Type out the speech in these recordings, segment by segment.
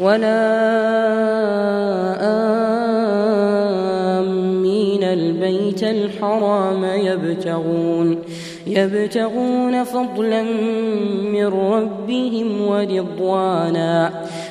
ولا آمين البيت الحرام يبتغون يبتغون فضلا من ربهم ورضوانا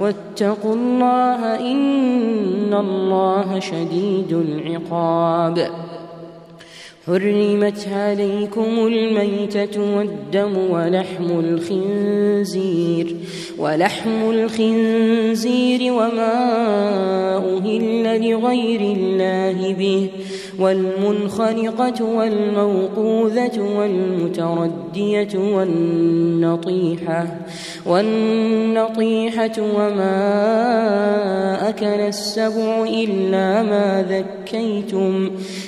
واتقوا الله إن الله شديد العقاب. حرمت عليكم الميتة والدم ولحم الخنزير ولحم الخنزير وما أهل لغير الله به والمنخنقة والموقوذة والمتردية والنطيحة والنطيحة وما أكل السبع إلا ما ذكيتم.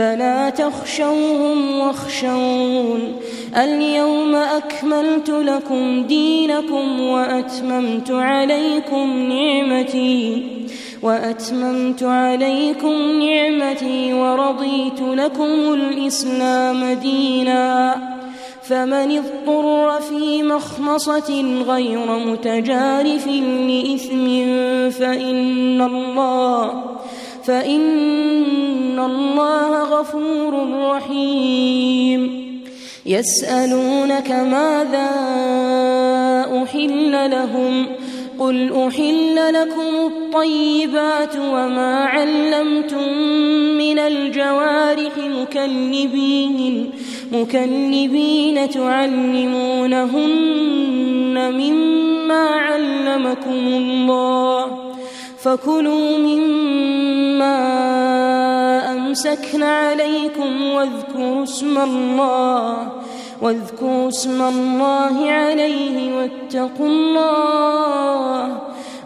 فلا تخشوهم واخشون. اليوم أكملت لكم دينكم وأتممت عليكم نعمتي وأتممت عليكم نعمتي ورضيت لكم الإسلام دينا. فمن اضطر في مخمصة غير متجارف لإثم فإن الله فإن الله غفور رحيم. يسألونك ماذا أحل لهم؟ قل أحل لكم الطيبات وما علمتم من الجوارح مكلبين مكلبين تعلمونهن مما علمكم الله. فكلوا مما أمسكن عليكم واذكروا اسم الله واذكروا اسم الله عليه واتقوا الله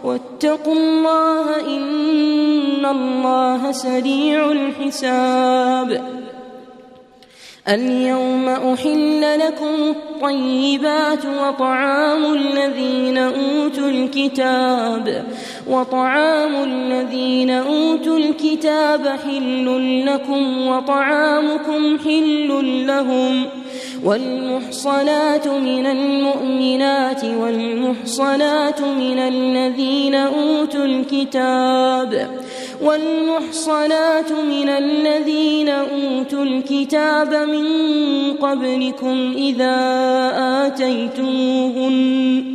واتقوا الله إن الله سريع الحساب. اليوم أحل لكم الطيبات وطعام الذين أوتوا الكتاب. وطعام الذين أوتوا الكتاب حل لكم وطعامكم حل لهم والمحصنات من المؤمنات والمحصنات من الذين أوتوا الكتاب والمحصنات من الذين أوتوا الكتاب من قبلكم إذا آتيتموهن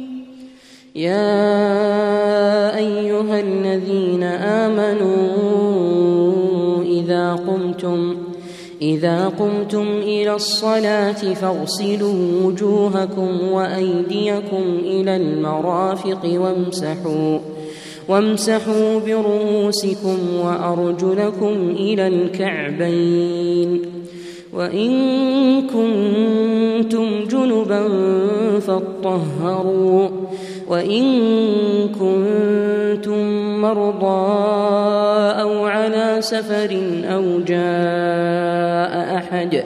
يا أيها الذين آمنوا إذا قمتم إذا قمتم إلى الصلاة فاغسلوا وجوهكم وأيديكم إلى المرافق وامسحوا وامسحوا برؤوسكم وأرجلكم إلى الكعبين. وإن كنتم جنبا فاطهروا. وإن كنتم مرضى أو على سفر أو جاء أحد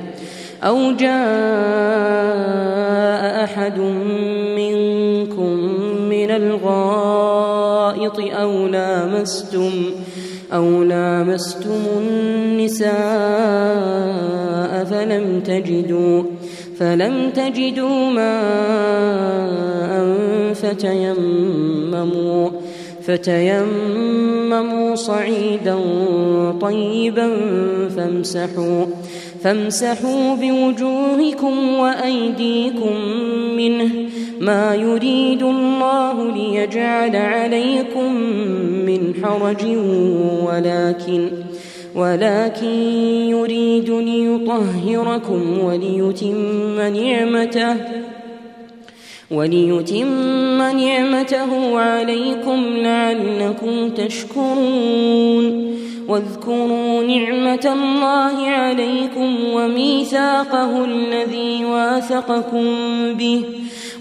أو جاء أحد منكم من الغائط أو لامستم أو لامستم النساء فلم تجدوا فلم تجدوا ماء فتيمموا فتيمموا صعيدا طيبا فامسحوا فامسحوا بوجوهكم وأيديكم منه. ما يريد الله ليجعل عليكم من حرج ولكن ولكن يريد ليطهركم وليتم نعمته. وليتم نعمته عليكم لعلكم تشكرون. واذكروا نعمة الله عليكم وميثاقه الذي واثقكم به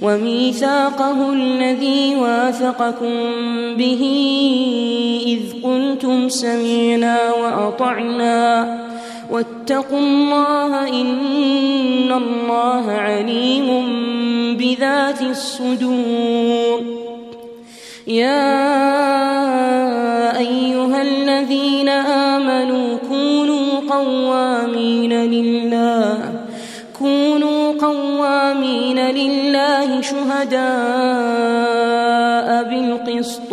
وميثاقه الذي واثقكم به إذ قلتم سمعنا وأطعنا. واتقوا الله إن الله عليم بذات الصدور. يا أيها الذين آمنوا كونوا قوامين لله كونوا قوامين لله شهداء بالقسط.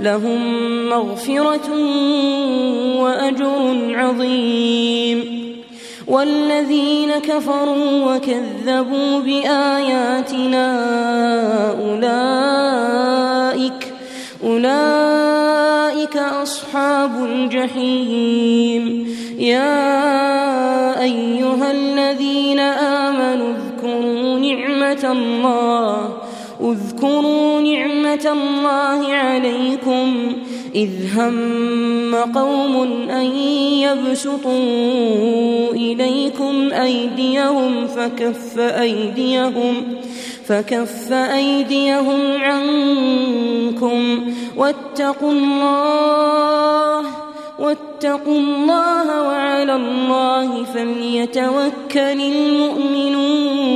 لهم مغفرة وأجر عظيم. والذين كفروا وكذبوا بآياتنا أولئك أولئك أصحاب الجحيم. يا أيها الذين آمنوا اذكروا نعمة الله اذكروا الله عليكم. إذ هم قوم أن يبسطوا إليكم أيديهم فكف أيديهم فكف أيديهم عنكم. واتقوا الله واتقوا الله وعلى الله فليتوكل المؤمنون.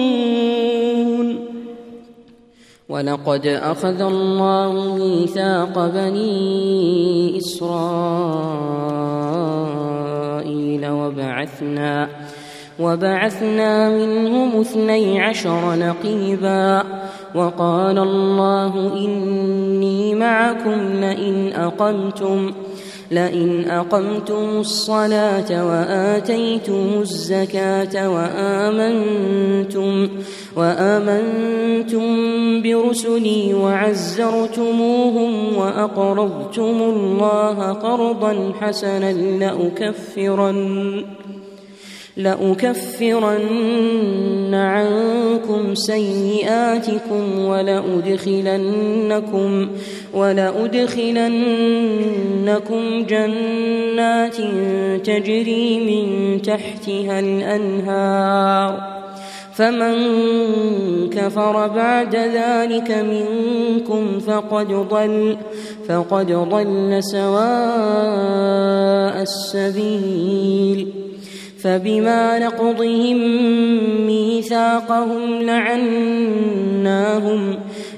ولقد أخذ الله ميثاق بني إسرائيل وبعثنا وبعثنا منهم اثني عشر نقيبا وقال الله إني معكم لئن أقمتم لئن أقمتم الصلاة وآتيتم الزكاة وآمنتم وآمنتم برسلي وعزرتموهم وأقرضتم الله قرضا حسنا لأكفرن لأكفرن عنكم سيئاتكم ولأدخلنكم ولأدخلنكم جنات تجري من تحتها الأنهار. فمن كفر بعد ذلك منكم فقد ضل فقد ضل سواء السبيل. فبما نقضهم ميثاقهم لعناهم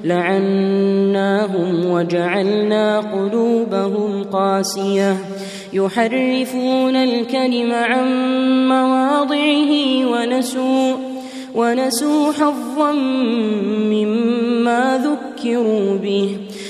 لعناهم وجعلنا قلوبهم قاسية. يحرفون الكلم عن مواضعه ونسوا ونسوا حظا مما ذكروا به.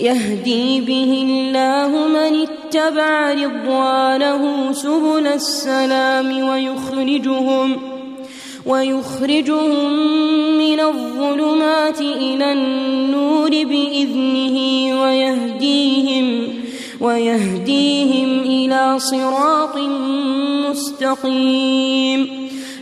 يهدي به الله من اتبع رضوانه سبل السلام ويخرجهم ويخرجهم من الظلمات إلى النور بإذنه ويهديهم ويهديهم إلى صراط مستقيم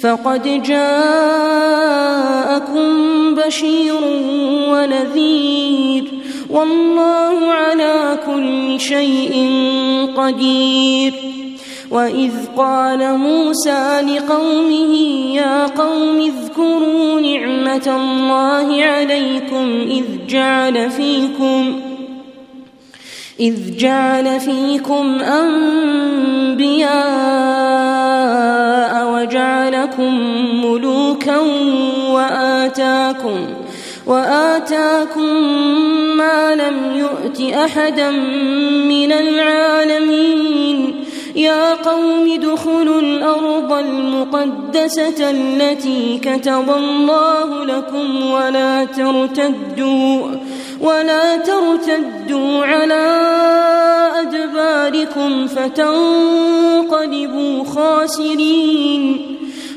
فقد جاءكم بشير ونذير والله على كل شيء قدير وإذ قال موسى لقومه يا قوم اذكروا نعمة الله عليكم إذ جعل فيكم إذ جعل فيكم أنبياء وجعلكم ملوكا وآتاكم وآتاكم ما لم يؤت أحدا من العالمين. يا قوم ادخلوا الأرض المقدسة التي كتب الله لكم ولا ترتدوا. ولا ترتدوا على أدباركم فتنقلبوا خاسرين.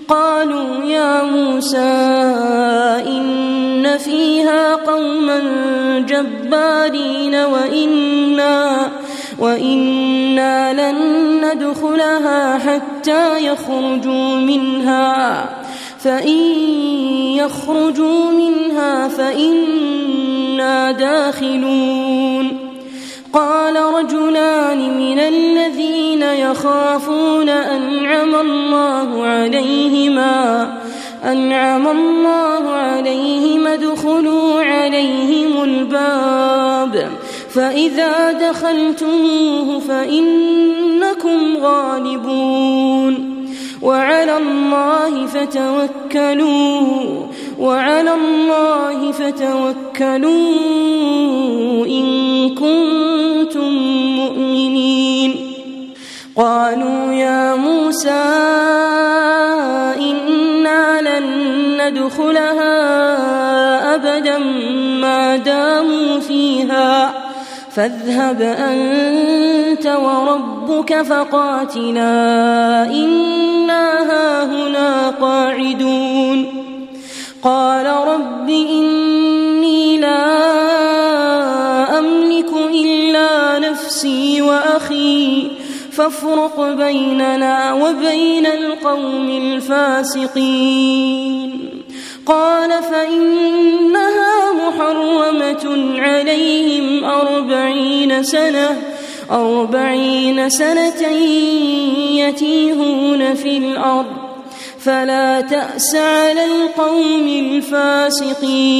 قالوا يا موسى إن فيها قوما جبارين وإنا وإنا لن ندخلها حتى يخرجوا منها. فإن يخرجوا منها فإنا داخلون قال رجلان من الذين يخافون أنعم الله عليهما أنعم الله عليهم ادخلوا عليهم الباب فإذا دخلتموه فإنكم غالبون وعلى الله فتوكلوا وعلى الله فتوكلوا إن كنتم مؤمنين. قالوا يا موسى إنا لن ندخلها أبدا ما داموا فيها. فاذهب أنت وربك فقاتلا إنا هاهنا قاعدون. قال رب إني لا أملك إلا نفسي وأخي فافرق بيننا وبين القوم الفاسقين. قال فإنها محرمة عليهم أربعين سنة أربعين سنة يتيهون في الأرض. فلا تأس على القوم الفاسقين.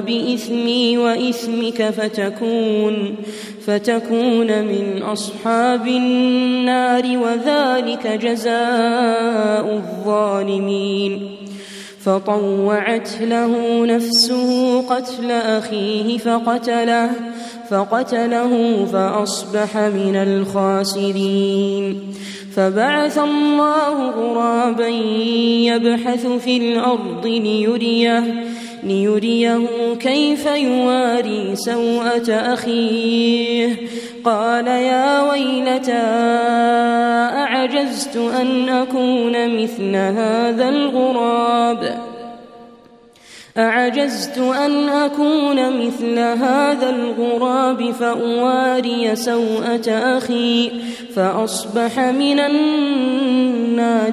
بإثمي وإثمك فتكون فتكون من أصحاب النار وذلك جزاء الظالمين. فطوعت له نفسه قتل أخيه فقتله فقتله فأصبح من الخاسرين. فبعث الله غرابا يبحث في الأرض ليريه ليريه كيف يواري سوءة أخيه. قال يا ويلتى أعجزت أن أكون مثل هذا الغراب؟ أعجزت أن أكون مثل هذا الغراب فأواري سوءة أخي فأصبح من النادمين.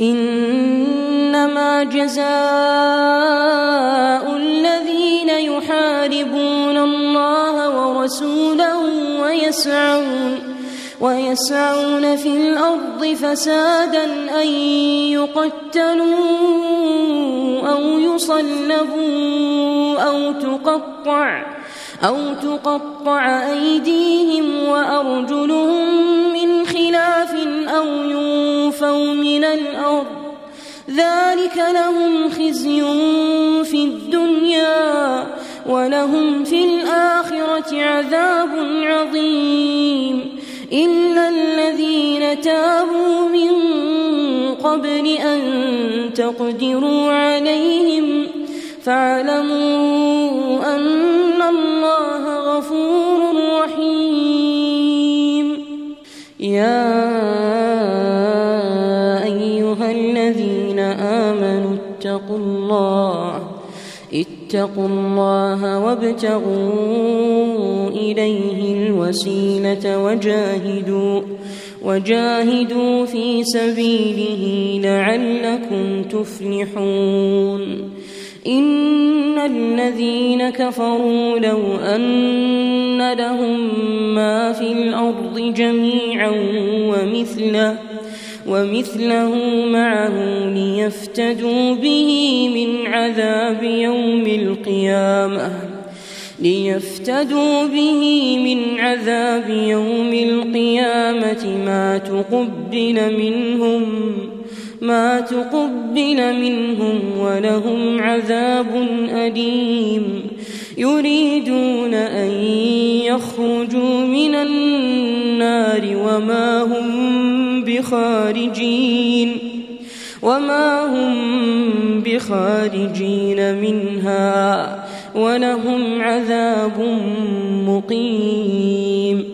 إنما جزاء الذين يحاربون الله ورسوله ويسعون ويسعون في الأرض فسادا أن يقتلوا أو يصلبوا أو تقطع أو تقطع أيديهم وأرجلهم خلاف أو ينفوا من الأرض ذلك لهم خزي في الدنيا ولهم في الآخرة عذاب عظيم إلا الذين تابوا من قبل أن تقدروا عليهم فاعلموا أن الله غفور رحيم يا أيها الذين آمنوا اتقوا الله اتقوا الله وابتغوا إليه الوسيلة وجاهدوا وجاهدوا في سبيله لعلكم تفلحون. إن الذين كفروا لو أن لهم ما في الأرض جميعا ومثله ومثله معه ليفتدوا به من عذاب يوم القيامة ليفتدوا به من عذاب يوم القيامة ما تقبل منهم ما تقبل منهم ولهم عذاب أليم. يريدون أن يخرجوا من النار وما هم بخارجين. وما هم بخارجين منها ولهم عذاب مقيم.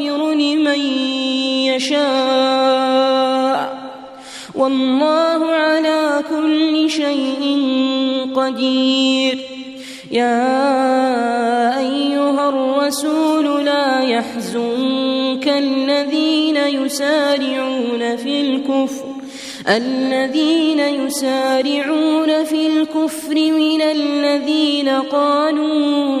لمن يشاء. والله على كل شيء قدير. يا أيها الرسول لا يحزنك الذين يسارعون في الكفر. الذين يسارعون في الكفر من الذين قالوا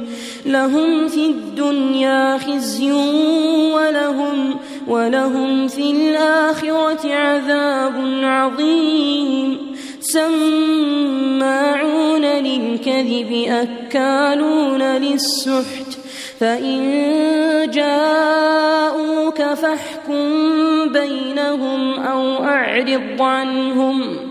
لهم في الدنيا خزي ولهم ولهم في الآخرة عذاب عظيم. سماعون للكذب أكالون للسحت. فإن جاءوك فاحكم بينهم أو أعرض عنهم.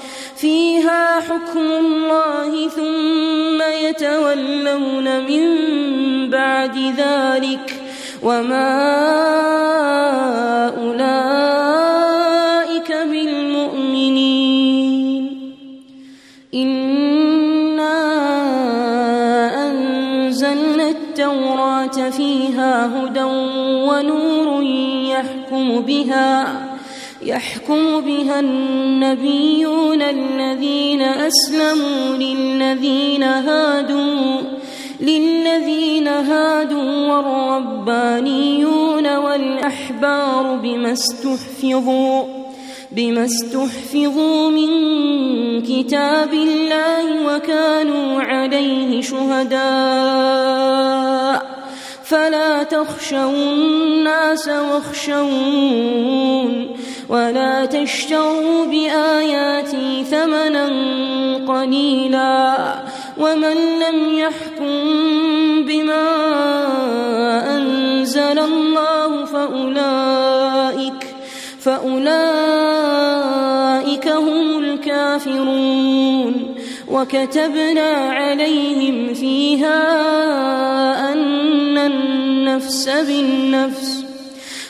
فيها حكم الله ثم يتولون من بعد ذلك وما أولئك بالمؤمنين. إنا أنزلنا التوراة فيها هدى ونور يحكم بها يحكم بها النبيون الذين أسلموا للذين هادوا للذين هادوا والربانيون والأحبار بما استحفظوا بما استحفظوا من كتاب الله وكانوا عليه شهداء. فلا تخشوا الناس واخشون ولا تشتروا بآياتي ثمنا قليلا ومن لم يحكم بما أنزل الله فأولئك فأولئك هم الكافرون وكتبنا عليهم فيها أن النفس بالنفس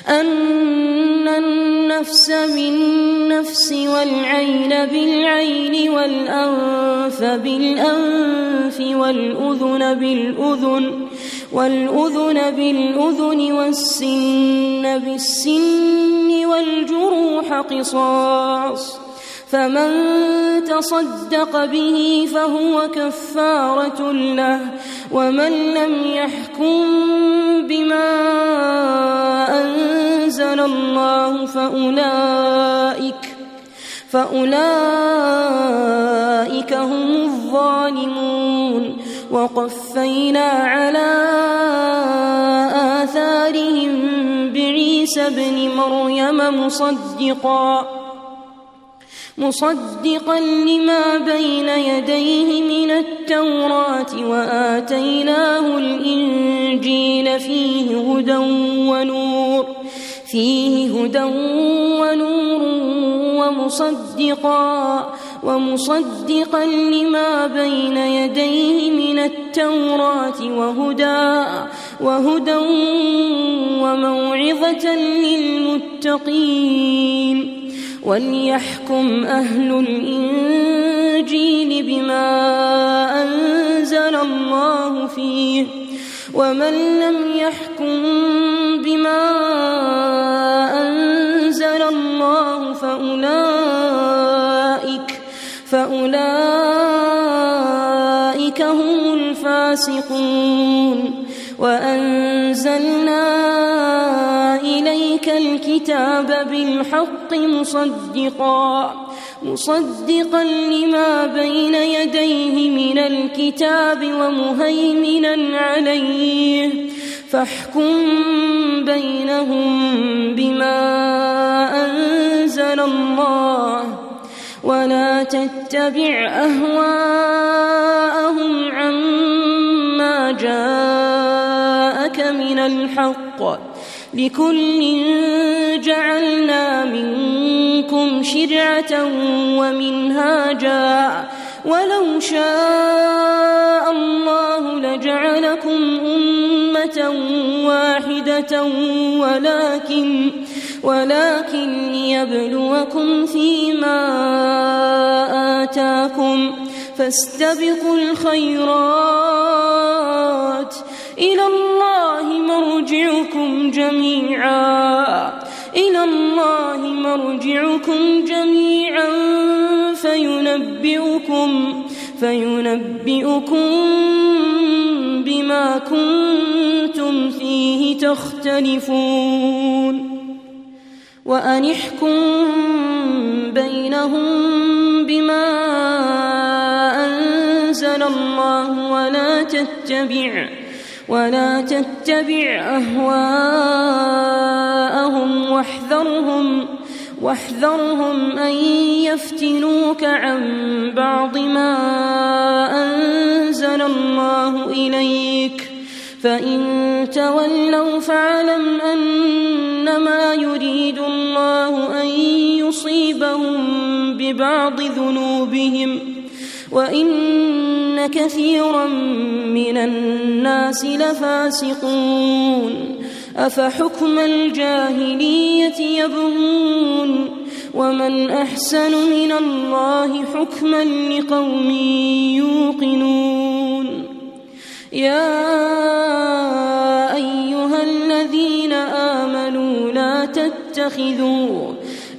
أن النفس بالنفس والعين بالعين والأنف بالأنف والأذن بالأذن والأذن بالأذن والسن بالسن والجروح قصاص. فمن تصدق به فهو كفارة له ومن لم يحكم بما أنزل الله فأولئك فأولئك هم الظالمون. وقفينا على آثارهم بعيسى ابن مريم مصدقاً. مصدقا لما بين يديه من التوراة وآتيناه الإنجيل فيه هدى ونور فيه هدى ونور ومصدقا ومصدقا لما بين يديه من التوراة وهدى وهدى وموعظة للمتقين. وليحكم أهل الإنجيل بما أنزل الله فيه ومن لم يحكم بما أنزل الله فأولئك فأولئك هم الفاسقون وأنزلنا إليك الكتاب بالحق مصدقا مصدقا لما بين يديه من الكتاب ومهيمنا عليه. فاحكم بينهم بما أنزل الله ولا تتبع أهواءهم. الحق لكل جعلنا منكم شرعة ومنهاجا ولو شاء الله لجعلكم أمة واحدة ولكن ولكن ليبلوكم فيما آتاكم فاستبقوا الخيرات إلى الله مرجعكم جميعا. إلى الله مرجعكم جميعا. فينبئكم فينبئكم بما كنتم فيه تختلفون. وأن احكم بينهم بما أنزل الله ولا تتبع ولا تتبع أهواءهم واحذرهم واحذرهم أن يفتنوك عن بعض ما أنزل الله إليك. فإن تولوا فاعلم أنما يريد الله أن يصيبهم ببعض ذنوبهم. وإن كثيرا من الناس لفاسقون. أفحكم الجاهلية يبغون؟ ومن أحسن من الله حكما لقوم يوقنون. يا أيها الذين آمنوا لا تتخذوا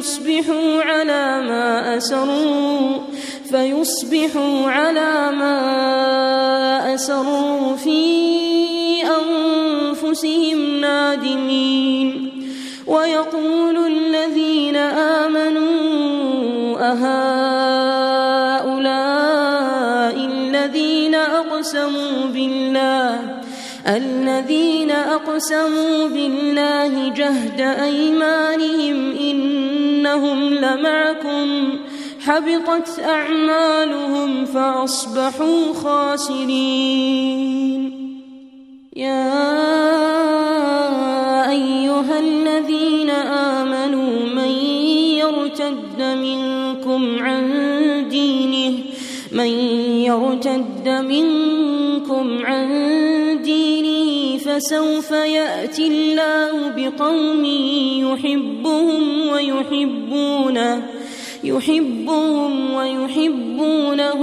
فيصبحوا على ما أسروا فيصبحوا على ما أسروا في أنفسهم نادمين. ويقول الذين آمنوا أهؤلاء الذين أقسموا بالله الذين أقسموا بالله جهد أيمانهم إنهم لمعكم حبطت أعمالهم فأصبحوا خاسرين. يا أيها الذين آمنوا من يرتد منكم عن دينه من يرتد منكم عن فسوف يأتي الله بقوم يحبهم ويحبونه يحبهم ويحبونه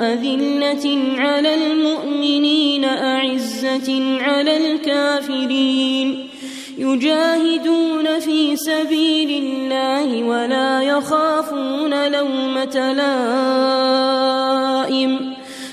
أذلة على المؤمنين أعزة على الكافرين. يجاهدون في سبيل الله ولا يخافون لومة لائم.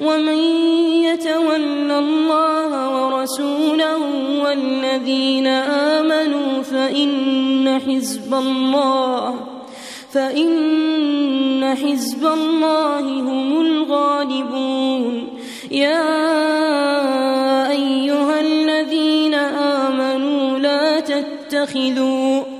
ومن يتول الله ورسوله والذين آمنوا فإن حزب الله فإن حزب الله هم الغالبون. يا أيها الذين آمنوا لا تتخذوا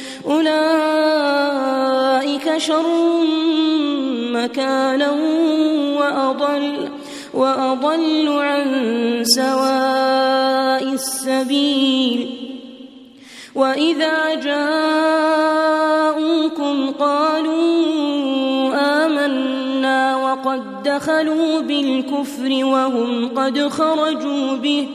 أولئك شر مكانا وأضل وأضل عن سواء السبيل. وإذا جاءوكم قالوا آمنا وقد دخلوا بالكفر وهم قد خرجوا به.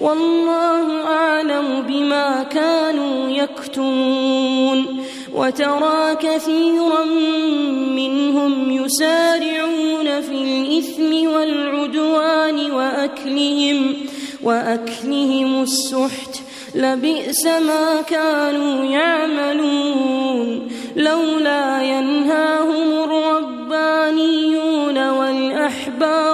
والله أعلم بما كانوا يكتمون وترى كثيرا منهم يسارعون في الإثم والعدوان وأكلهم وأكلهم السحت. لبئس ما كانوا يعملون. لولا ينهاهم الربانيون والأحبار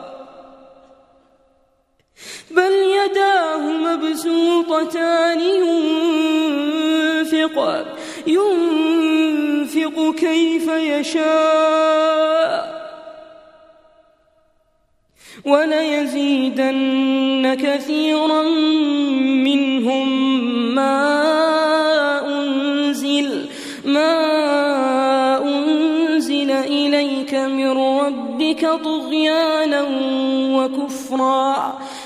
بل يداه مبسوطتان ينفق ينفق كيف يشاء. وليزيدن كثيرا منهم ما أنزل ما أنزل إليك من ربك طغيانا وكفرا.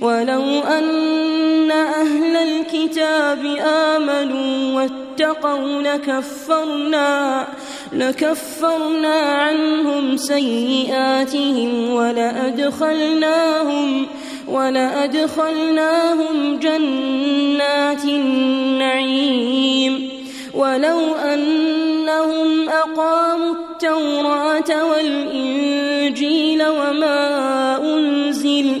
ولو أن أهل الكتاب آمنوا واتقوا لكفرنا لكفرنا عنهم سيئاتهم ولأدخلناهم ولأدخلناهم جنات النعيم. ولو أنهم أقاموا التوراة والإنجيل وما أنزل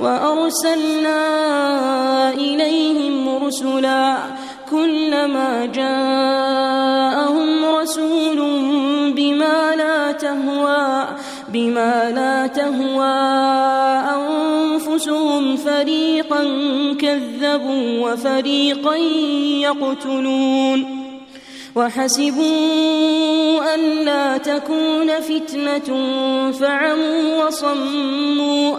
وأرسلنا إليهم رسلا كلما جاءهم رسول بما لا تهوى بما لا تهوى أنفسهم فريقا كذبوا وفريقا يقتلون وحسبوا ألا تكون فتنة فعموا وصموا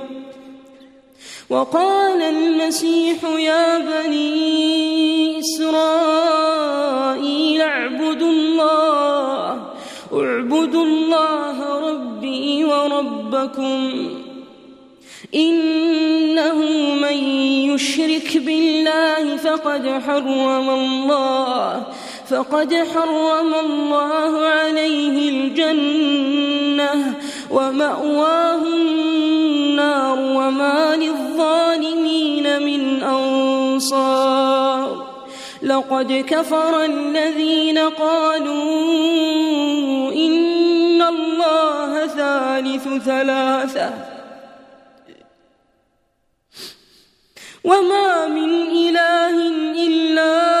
وقال المسيح يا بني إسرائيل اعبدوا الله اعبدوا الله ربي وربكم. إنه من يشرك بالله فقد حرم الله فقد حرم الله عليه الجنة ومأواه النار وما للظالمين من أنصار. لقد كفر الذين قالوا إن الله ثالث ثلاثة. وما من إله إلا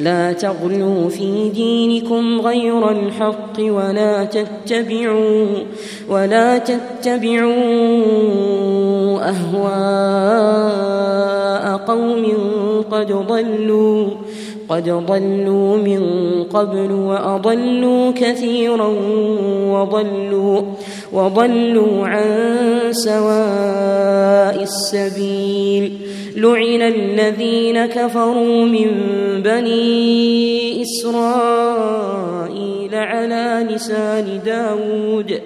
لا تغلوا في دينكم غير الحق ولا تتبعوا ولا تتبعوا أهواء قوم قد ضلوا قد ضلوا من قبل وأضلوا كثيرا وضلوا وضلوا عن سواء السبيل. لعن الذين كفروا من بني إسرائيل على لسان داود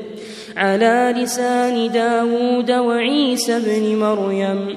على لسان داود وعيسى بن مريم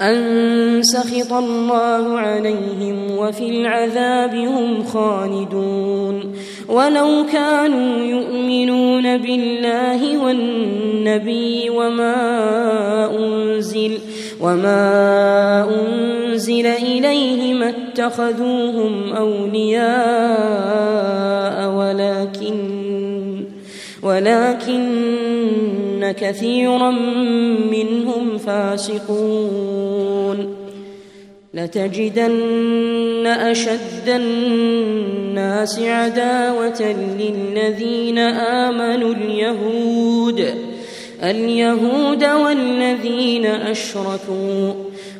أن سخط الله عليهم وفي العذاب هم خالدون. ولو كانوا يؤمنون بالله والنبي وما أنزل وما أنزل إليهم اتخذوهم أولياء ولكن ولكن كثيرا منهم فاسقون لتجدن أشد الناس عداوة للذين آمنوا اليهود اليهود والذين أشركوا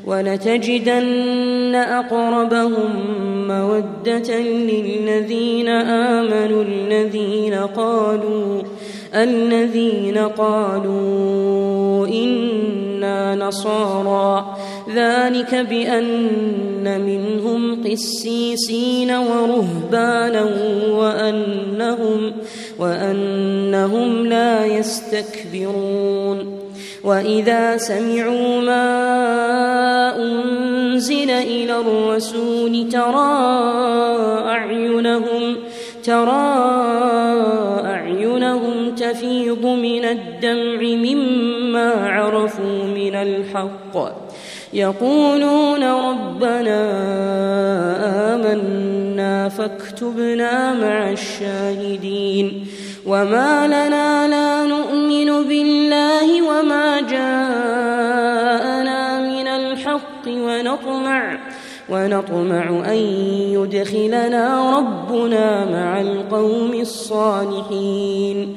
ولتجدن أقربهم مودة للذين آمنوا الذين قالوا الذين قالوا إنا نصارى. ذلك بأن منهم قسيسين ورهبانا وأنهم وأنهم لا يستكبرون. وإذا سمعوا ما أنزل إلى الرسول ترى أعينهم ترى أعينهم تفيض من الدمع مما عرفوا من الحق. يقولون ربنا آمنا فاكتبنا مع الشاهدين. وما لنا لا نؤمن بالله وما جاءنا من الحق ونطمع ونطمع أن يدخلنا ربنا مع القوم الصالحين.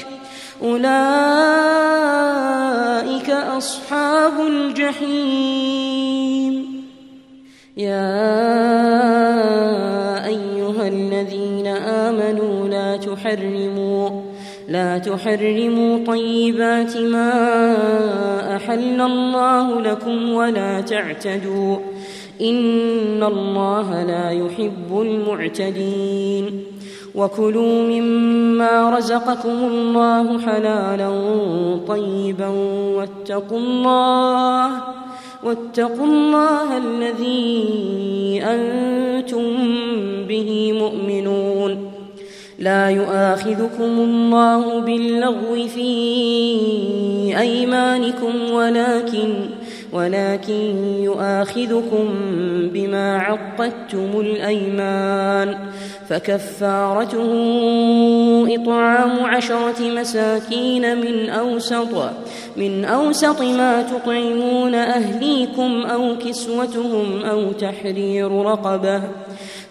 أولئك أصحاب الجحيم. يا أيها الذين آمنوا لا تحرموا لا تحرموا طيبات ما أحل الله لكم ولا تعتدوا. إن الله لا يحب المعتدين. وكلوا مما رزقكم الله حلالا طيبا واتقوا الله واتقوا الله الذي أنتم به مؤمنون. لا يؤاخذكم الله باللغو في أيمانكم ولكن ولكن يؤاخذكم بما عقدتم الأيمان. فكفارته إطعام عشرة مساكين من أوسط من أوسط ما تطعمون أهليكم أو كسوتهم أو تحرير رقبة.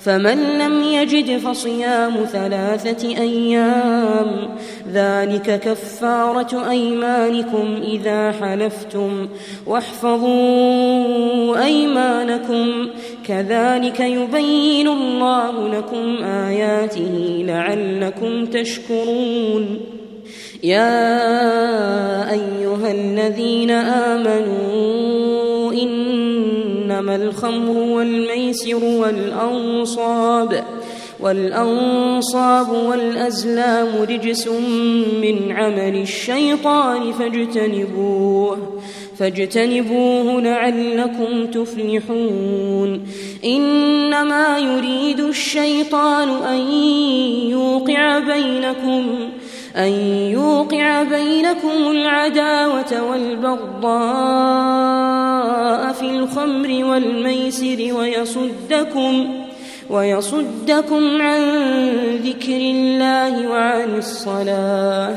فمن لم يجد فصيام ثلاثة أيام ذلك كفارة أيمانكم إذا حلفتم. واحفظوا أيمانكم كذلك يبين الله لكم آياته لعلكم تشكرون. يا أيها الذين آمنوا إنما الخمر والميسر والأنصاب والأنصاب والأزلام رجس من عمل الشيطان فاجتنبوه. فاجتنبوه لعلكم تفلحون. إنما يريد الشيطان أن يوقع بينكم أن يوقع بينكم العداوة والبغضاء في الخمر والميسر ويصدكم ويصدكم عن ذكر الله وعن الصلاة.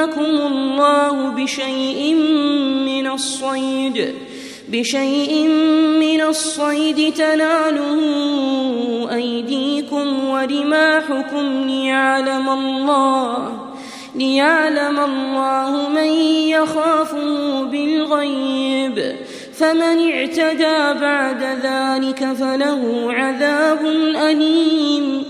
ليبلونكم الله بشيء من الصيد بشيء من الصيد تناله أيديكم ورماحكم ليعلم الله ليعلم الله من يخافه بالغيب. فمن اعتدى بعد ذلك فله عذاب أليم.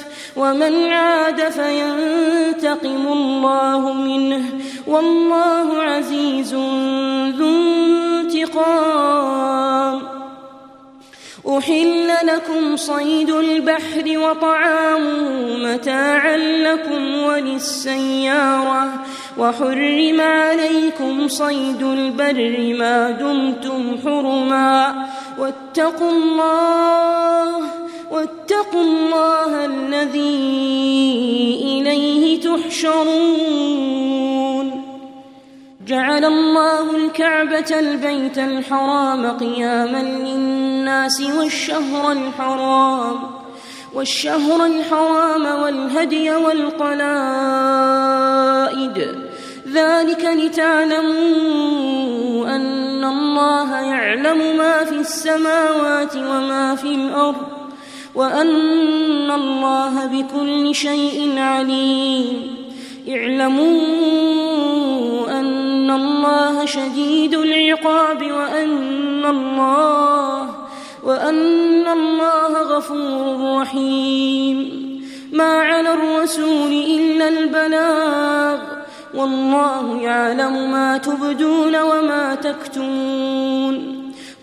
ومن عاد فينتقم الله منه والله عزيز ذو انتقام. أحل لكم صيد البحر وطعامه متاعا لكم وللسيارة وحرم عليكم صيد البر ما دمتم حرما. واتقوا الله واتقوا الله الذي إليه تحشرون. جعل الله الكعبة البيت الحرام قياما للناس والشهر الحرام والشهر الحرام والهدي والقلائد. ذلك لتعلموا أن الله يعلم ما في السماوات وما في الأرض. وأن الله بكل شيء عليم. اعلموا أن الله شديد العقاب وأن الله وأن الله غفور رحيم. ما على الرسول إلا البلاغ. والله يعلم ما تبدون وما تكتمون.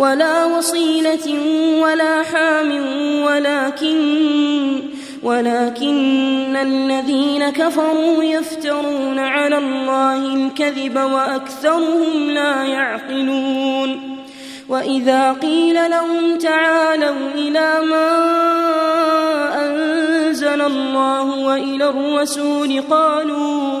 ولا وصيلة ولا حام ولكن ولكن الذين كفروا يفترون على الله الكذب وأكثرهم لا يعقلون وإذا قيل لهم تعالوا إلى ما أنزل الله وإلى الرسول قالوا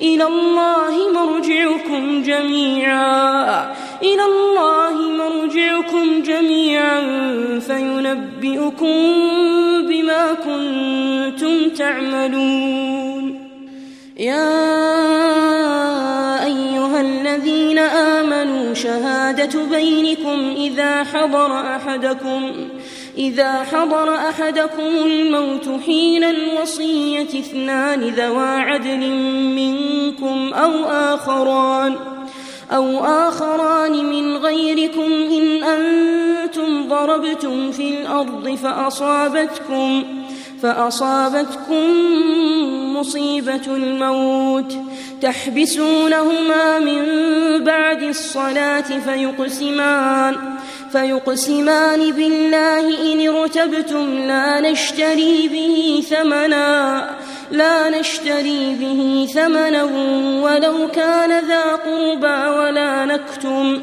إلى الله مرجعكم جميعا. إلى الله مرجعكم جميعا. فينبئكم بما كنتم تعملون. يا أيها الذين آمنوا شهادة بينكم إذا حضر أحدكم. إذا حضر أحدكم الموت حين الوصية اثنان ذوا عدل منكم أو آخران أو آخران من غيركم إن أنتم ضربتم في الأرض فأصابتكم فأصابتكم مصيبة الموت تحبسونهما من بعد الصلاة فيقسمان فيقسمان بالله إن ارتبتم لا نشتري به ثمنا لا نشتري به ثمنا ولو كان ذا قربى ولا نكتم.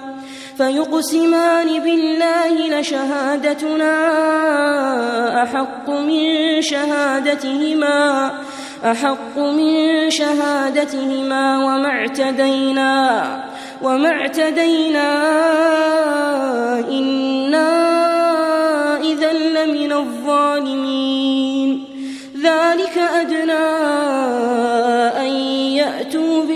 فيقسمان بالله لشهادتنا أحق من شهادتهما أحق من شهادتهما وما اعتدينا وما اعتدينا إنا إذا لمن الظالمين. ذلك أدنى أن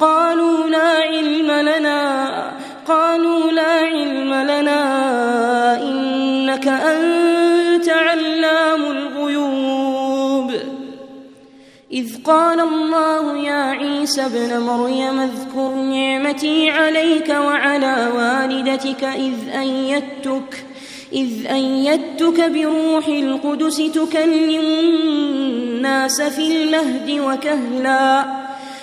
قالوا لا علم لنا قالوا لا علم لنا إنك أنت علام الغيوب. إذ قال الله يا عيسى ابن مريم اذكر نعمتي عليك وعلى والدتك إذ أيدتك إذ أيدتك بروح القدس تكلم الناس في المهد وكهلا.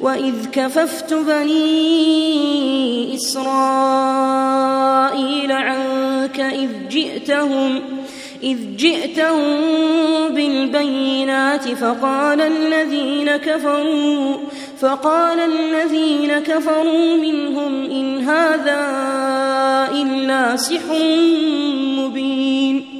وإذ كففت بني إسرائيل عنك إذ جئتهم إذ جئتهم بالبينات فقال الذين كفروا فقال الذين كفروا منهم إن هذا إلا سحر مبين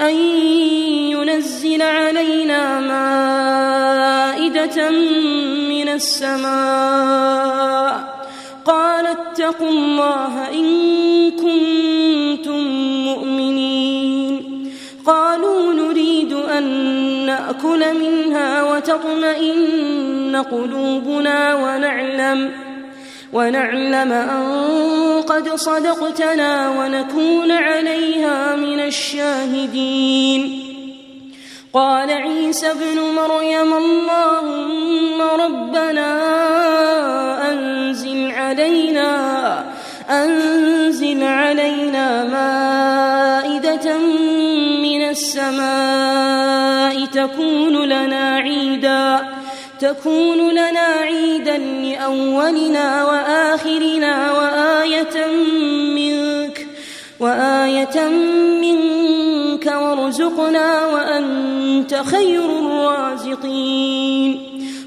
أن ينزل علينا مائدة من السماء. قال اتقوا الله إن كنتم مؤمنين. قالوا نريد أن نأكل منها وتطمئن قلوبنا ونعلم ونعلم أن قد صدقتنا ونكون عليها من الشاهدين. قال عيسى ابن مريم اللهم ربنا أنزل علينا أنزل علينا مائدة من السماء تكون لنا عيداً. تكون لنا عيدا لأولنا وآخرنا وآية منك وآية منك وارزقنا وأنت خير الرازقين.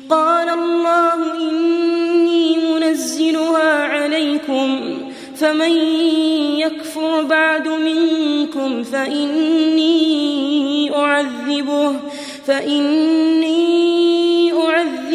قال الله إني منزلها عليكم فمن يكفر بعد منكم فإني أعذبه فإني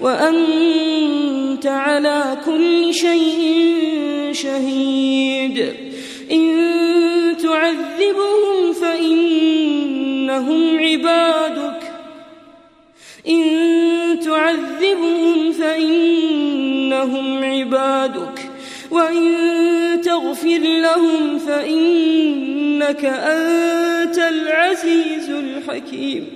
وأنت على كل شيء شهيد. إن تعذبهم فإنهم عبادك. إن تعذبهم فإنهم عبادك. وإن تغفر لهم فإنك أنت العزيز الحكيم.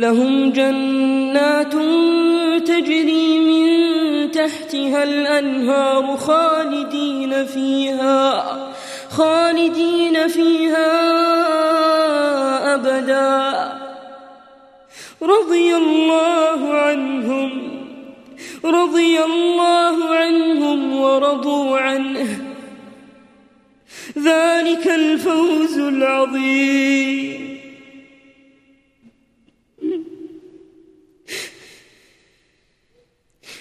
لهم جنات تجري من تحتها الأنهار خالدين فيها خالدين فيها أبدا. رضي الله عنهم رضي الله عنهم ورضوا عنه. ذلك الفوز العظيم.